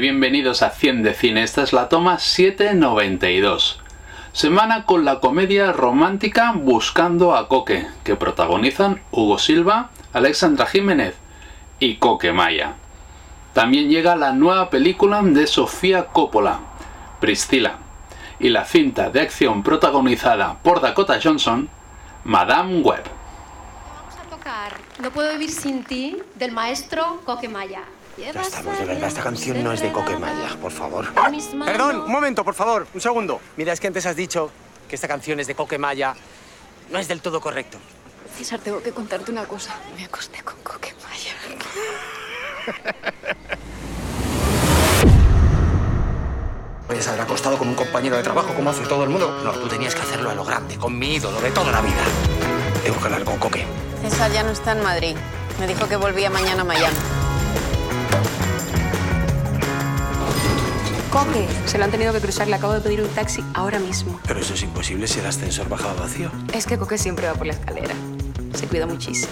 Bienvenidos a 100 de Cine. Esta es la toma 792. Semana con la comedia romántica Buscando a Coque, que protagonizan Hugo Silva, Alexandra Jiménez y Coque Maya. También llega la nueva película de Sofía Coppola, Priscila, y la cinta de acción protagonizada por Dakota Johnson, Madame Web. Tocar No puedo vivir sin ti del maestro Coquemaya. Ya estamos, de verdad, esta canción no es de Coquemaya, por favor. Perdón, un momento, por favor, un segundo. Mira, es que antes has dicho que esta canción es de Coquemaya. No es del todo correcto. César, tengo que contarte una cosa. Me acosté con Coquemaya. Puedes haber acostado con un compañero de trabajo como hace todo el mundo. No, tú tenías que hacerlo a lo grande, con mi ídolo de toda la vida. Tengo que hablar con Coque. César ya no está en Madrid. Me dijo que volvía mañana a Miami. Coque, se lo han tenido que cruzar. Le acabo de pedir un taxi ahora mismo. Pero eso es imposible si el ascensor bajaba vacío. Es que Coque siempre va por la escalera. Se cuida muchísimo.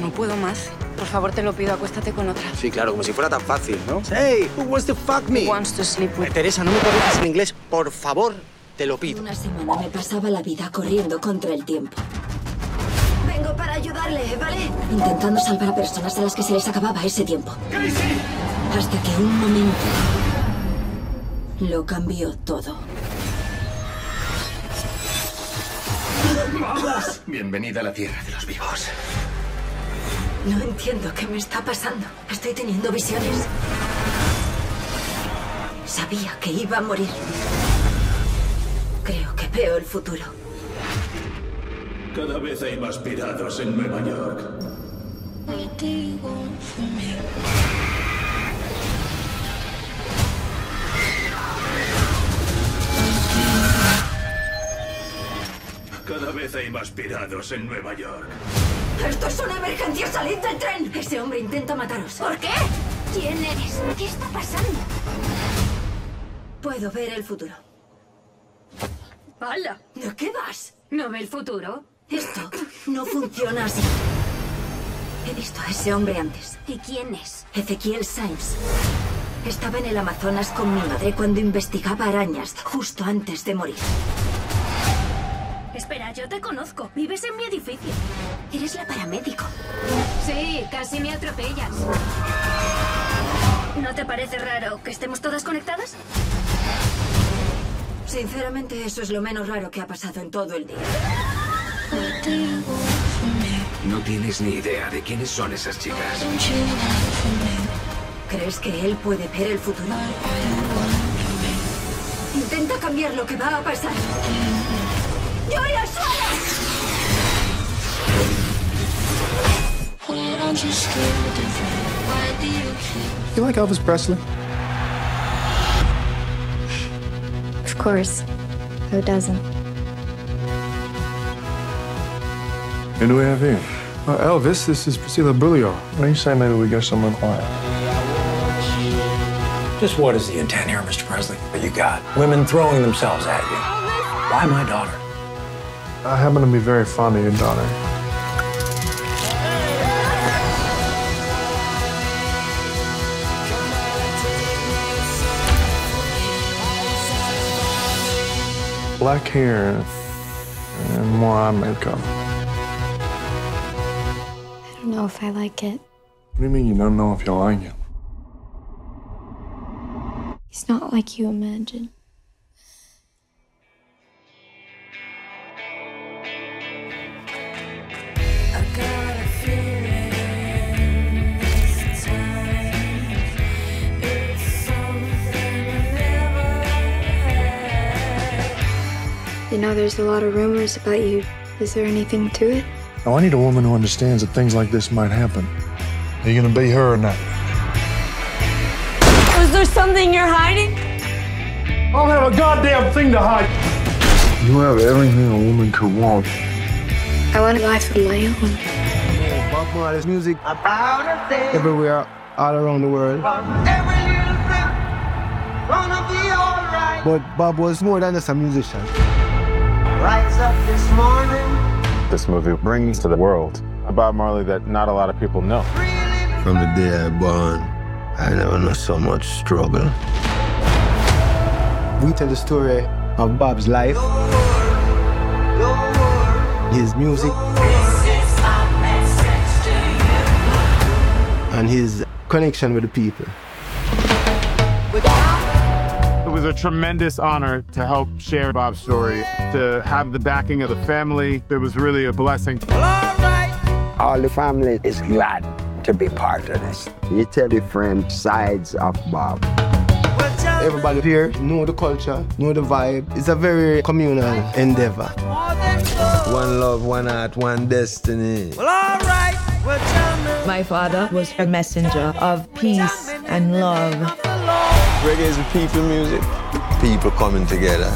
No puedo más. Por favor, te lo pido, acuéstate con otra. Sí, claro, como si fuera tan fácil, ¿no? Hey, who wants to fuck me? Wants to sleep with... Eh, Teresa, no me corrijas en inglés, por favor, te lo pido. Una semana me pasaba la vida corriendo contra el tiempo. Vengo para ayudarle, ¿vale? Intentando salvar a personas a las que se les acababa ese tiempo. Hasta que un momento lo cambió todo. Bienvenida a la tierra de los vivos. No entiendo qué me está pasando. Estoy teniendo visiones. Sabía que iba a morir. Creo que veo el futuro. Cada vez hay más pirados en Nueva York. Cada vez hay más pirados en Nueva York. ¡Esto es una emergencia! ¡Salid del tren! Ese hombre intenta mataros. ¿Por qué? ¿Quién eres? ¿Qué está pasando? Puedo ver el futuro. ¡Hala! ¿De qué vas? ¿No ve el futuro? Esto no funciona así. He visto a ese hombre antes. ¿Y quién es? Ezequiel Symes. Estaba en el Amazonas con mi madre cuando investigaba arañas, justo antes de morir. Yo te conozco. Vives en mi edificio. Eres la paramédico. Sí, casi me atropellas. ¿No te parece raro que estemos todas conectadas? Sinceramente, eso es lo menos raro que ha pasado en todo el día. No tienes ni idea de quiénes son esas chicas. ¿Crees que él puede ver el futuro? Intenta cambiar lo que va a pasar. ¡Yuri al suelo! You like Elvis Presley? Of course. Who doesn't? Who do we have here? Uh, Elvis, this is Priscilla Beaulieu. What do you say maybe we go somewhere quiet? Just what is the intent here, Mr. Presley? What you got? Women throwing themselves at you. Why my daughter? I happen to be very fond of your daughter. Black hair and more eye makeup. I don't know if I like it. What do you mean you don't know if you like it? He's not like you imagine. Know, there's a lot of rumors about you. Is there anything to it? Now, I need a woman who understands that things like this might happen. Are you gonna be her or not? Is there something you're hiding? I don't have a goddamn thing to hide. You have everything a woman could want. I want a life of my own. Bob Marley's music everywhere, all around the world. But Bob was more than just a musician. Rise up this morning. This movie brings to the world about Marley that not a lot of people know. From the day I born, I never know so much struggle. We tell the story of Bob's life, his music, and his connection with the people. It was a tremendous honor to help share Bob's story, to have the backing of the family. It was really a blessing. All the family is glad to be part of this. You tell different sides of Bob. Everybody here know the culture, know the vibe. It's a very communal endeavor. One love, one heart, one destiny. Well, all right. My father was a messenger of peace and love. Reggae is a people music. People coming together.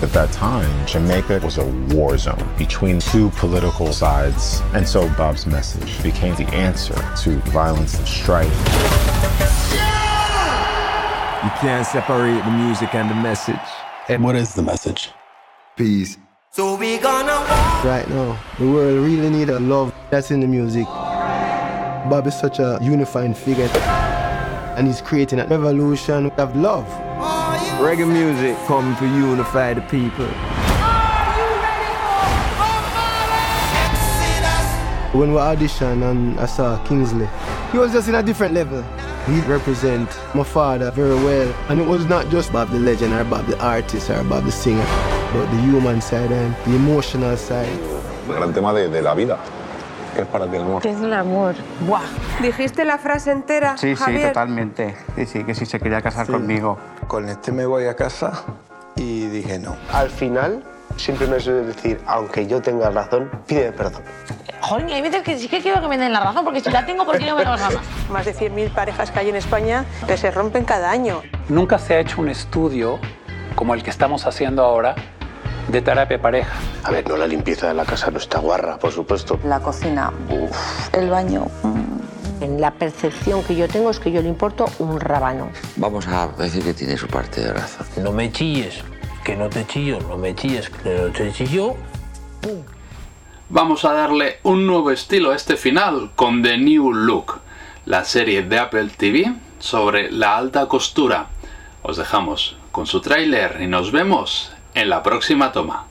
At that time, Jamaica was a war zone between two political sides, and so Bob's message became the answer to violence and strife. You can't separate the music and the message. And what is the message? Peace. So we gonna walk. Right now, the world really need a love that's in the music. Bob is such a unifying figure, and he's creating a revolution of love. Reggae music come to unify the people. When we auditioned and I saw Kingsley, he was just in a different level. He represent my father very well. And it was not just about the legend or about the artist or about the singer, but the human side and the emotional side. El gran tema de, de la vida. ¿Qué es para ti el amor? ¿Qué es el amor? Buah. ¿Dijiste la frase entera, Sí, sí, Javier? totalmente. Sí, sí, que sí se quería casar conmigo. Con este me voy a casa y dije no. Al final, siempre me suele decir, aunque yo tenga razón, pídeme perdón. Joder, hay veces que sí que quiero que me den la razón, porque si la tengo, ¿por qué no me la vas a dar? Más de 100.000 parejas que hay en España que se rompen cada año. Nunca se ha hecho un estudio como el que estamos haciendo ahora de terapia pareja. A ver, no la limpieza de la casa no está guarra, por supuesto. La cocina, uff, el baño. mm. En la percepción que yo tengo es que yo le importo un rábano. Vamos a decir que tiene su parte de razón. No me chilles, que no te chillo, no me chilles, que no te chillo. Vamos a darle un nuevo estilo a este final con The New Look, la serie de Apple TV sobre la alta costura. Os dejamos con su tráiler y nos vemos en la próxima toma.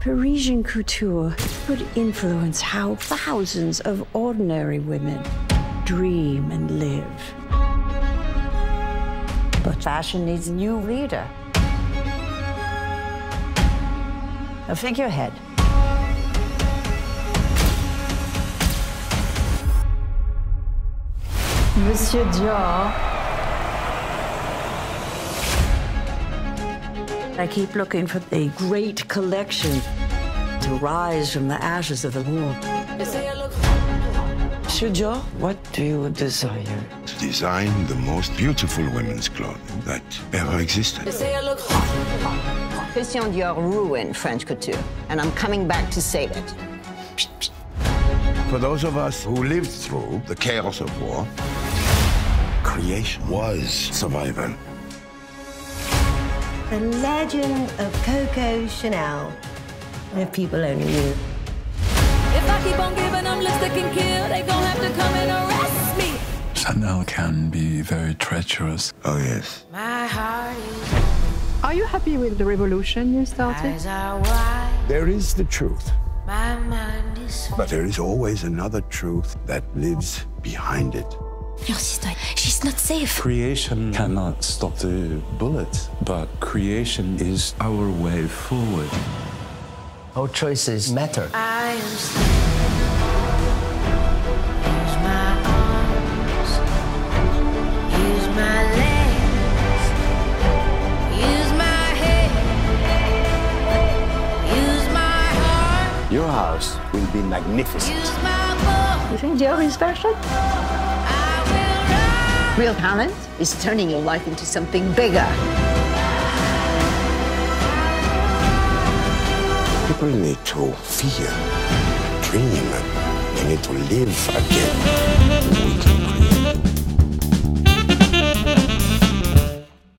Parisian couture could influence how thousands of ordinary women dream and live. But fashion needs a new leader. A figurehead. Monsieur Dior. I keep looking for a great collection to rise from the ashes of the war. Monsieur Dior, what do you desire? To Design the most beautiful women's clothing that ever existed. Christian Dior ruined French couture, and I'm coming back to save it. For those of us who lived through the chaos of war, creation was survival. The legend of Coco Chanel. If people only knew. If I keep on giving them lipstick and kill, they gon' have to come and arrest me. Chanel can be very treacherous. Oh, yes. My heart is Are you happy with the revolution you started? eyes are wide, There is the truth, my mind is but there is always another truth that lives behind it. Your sister, she's not safe. Creation cannot stop the bullet, but creation is our way forward. Our choices matter. I am still. Use my arms, use my legs, use my head, use my heart, Your house will be magnificent. use my voice. You think Dior is fashion? Real talent is turning your life into something bigger. People need to feel, dream, they need to live again.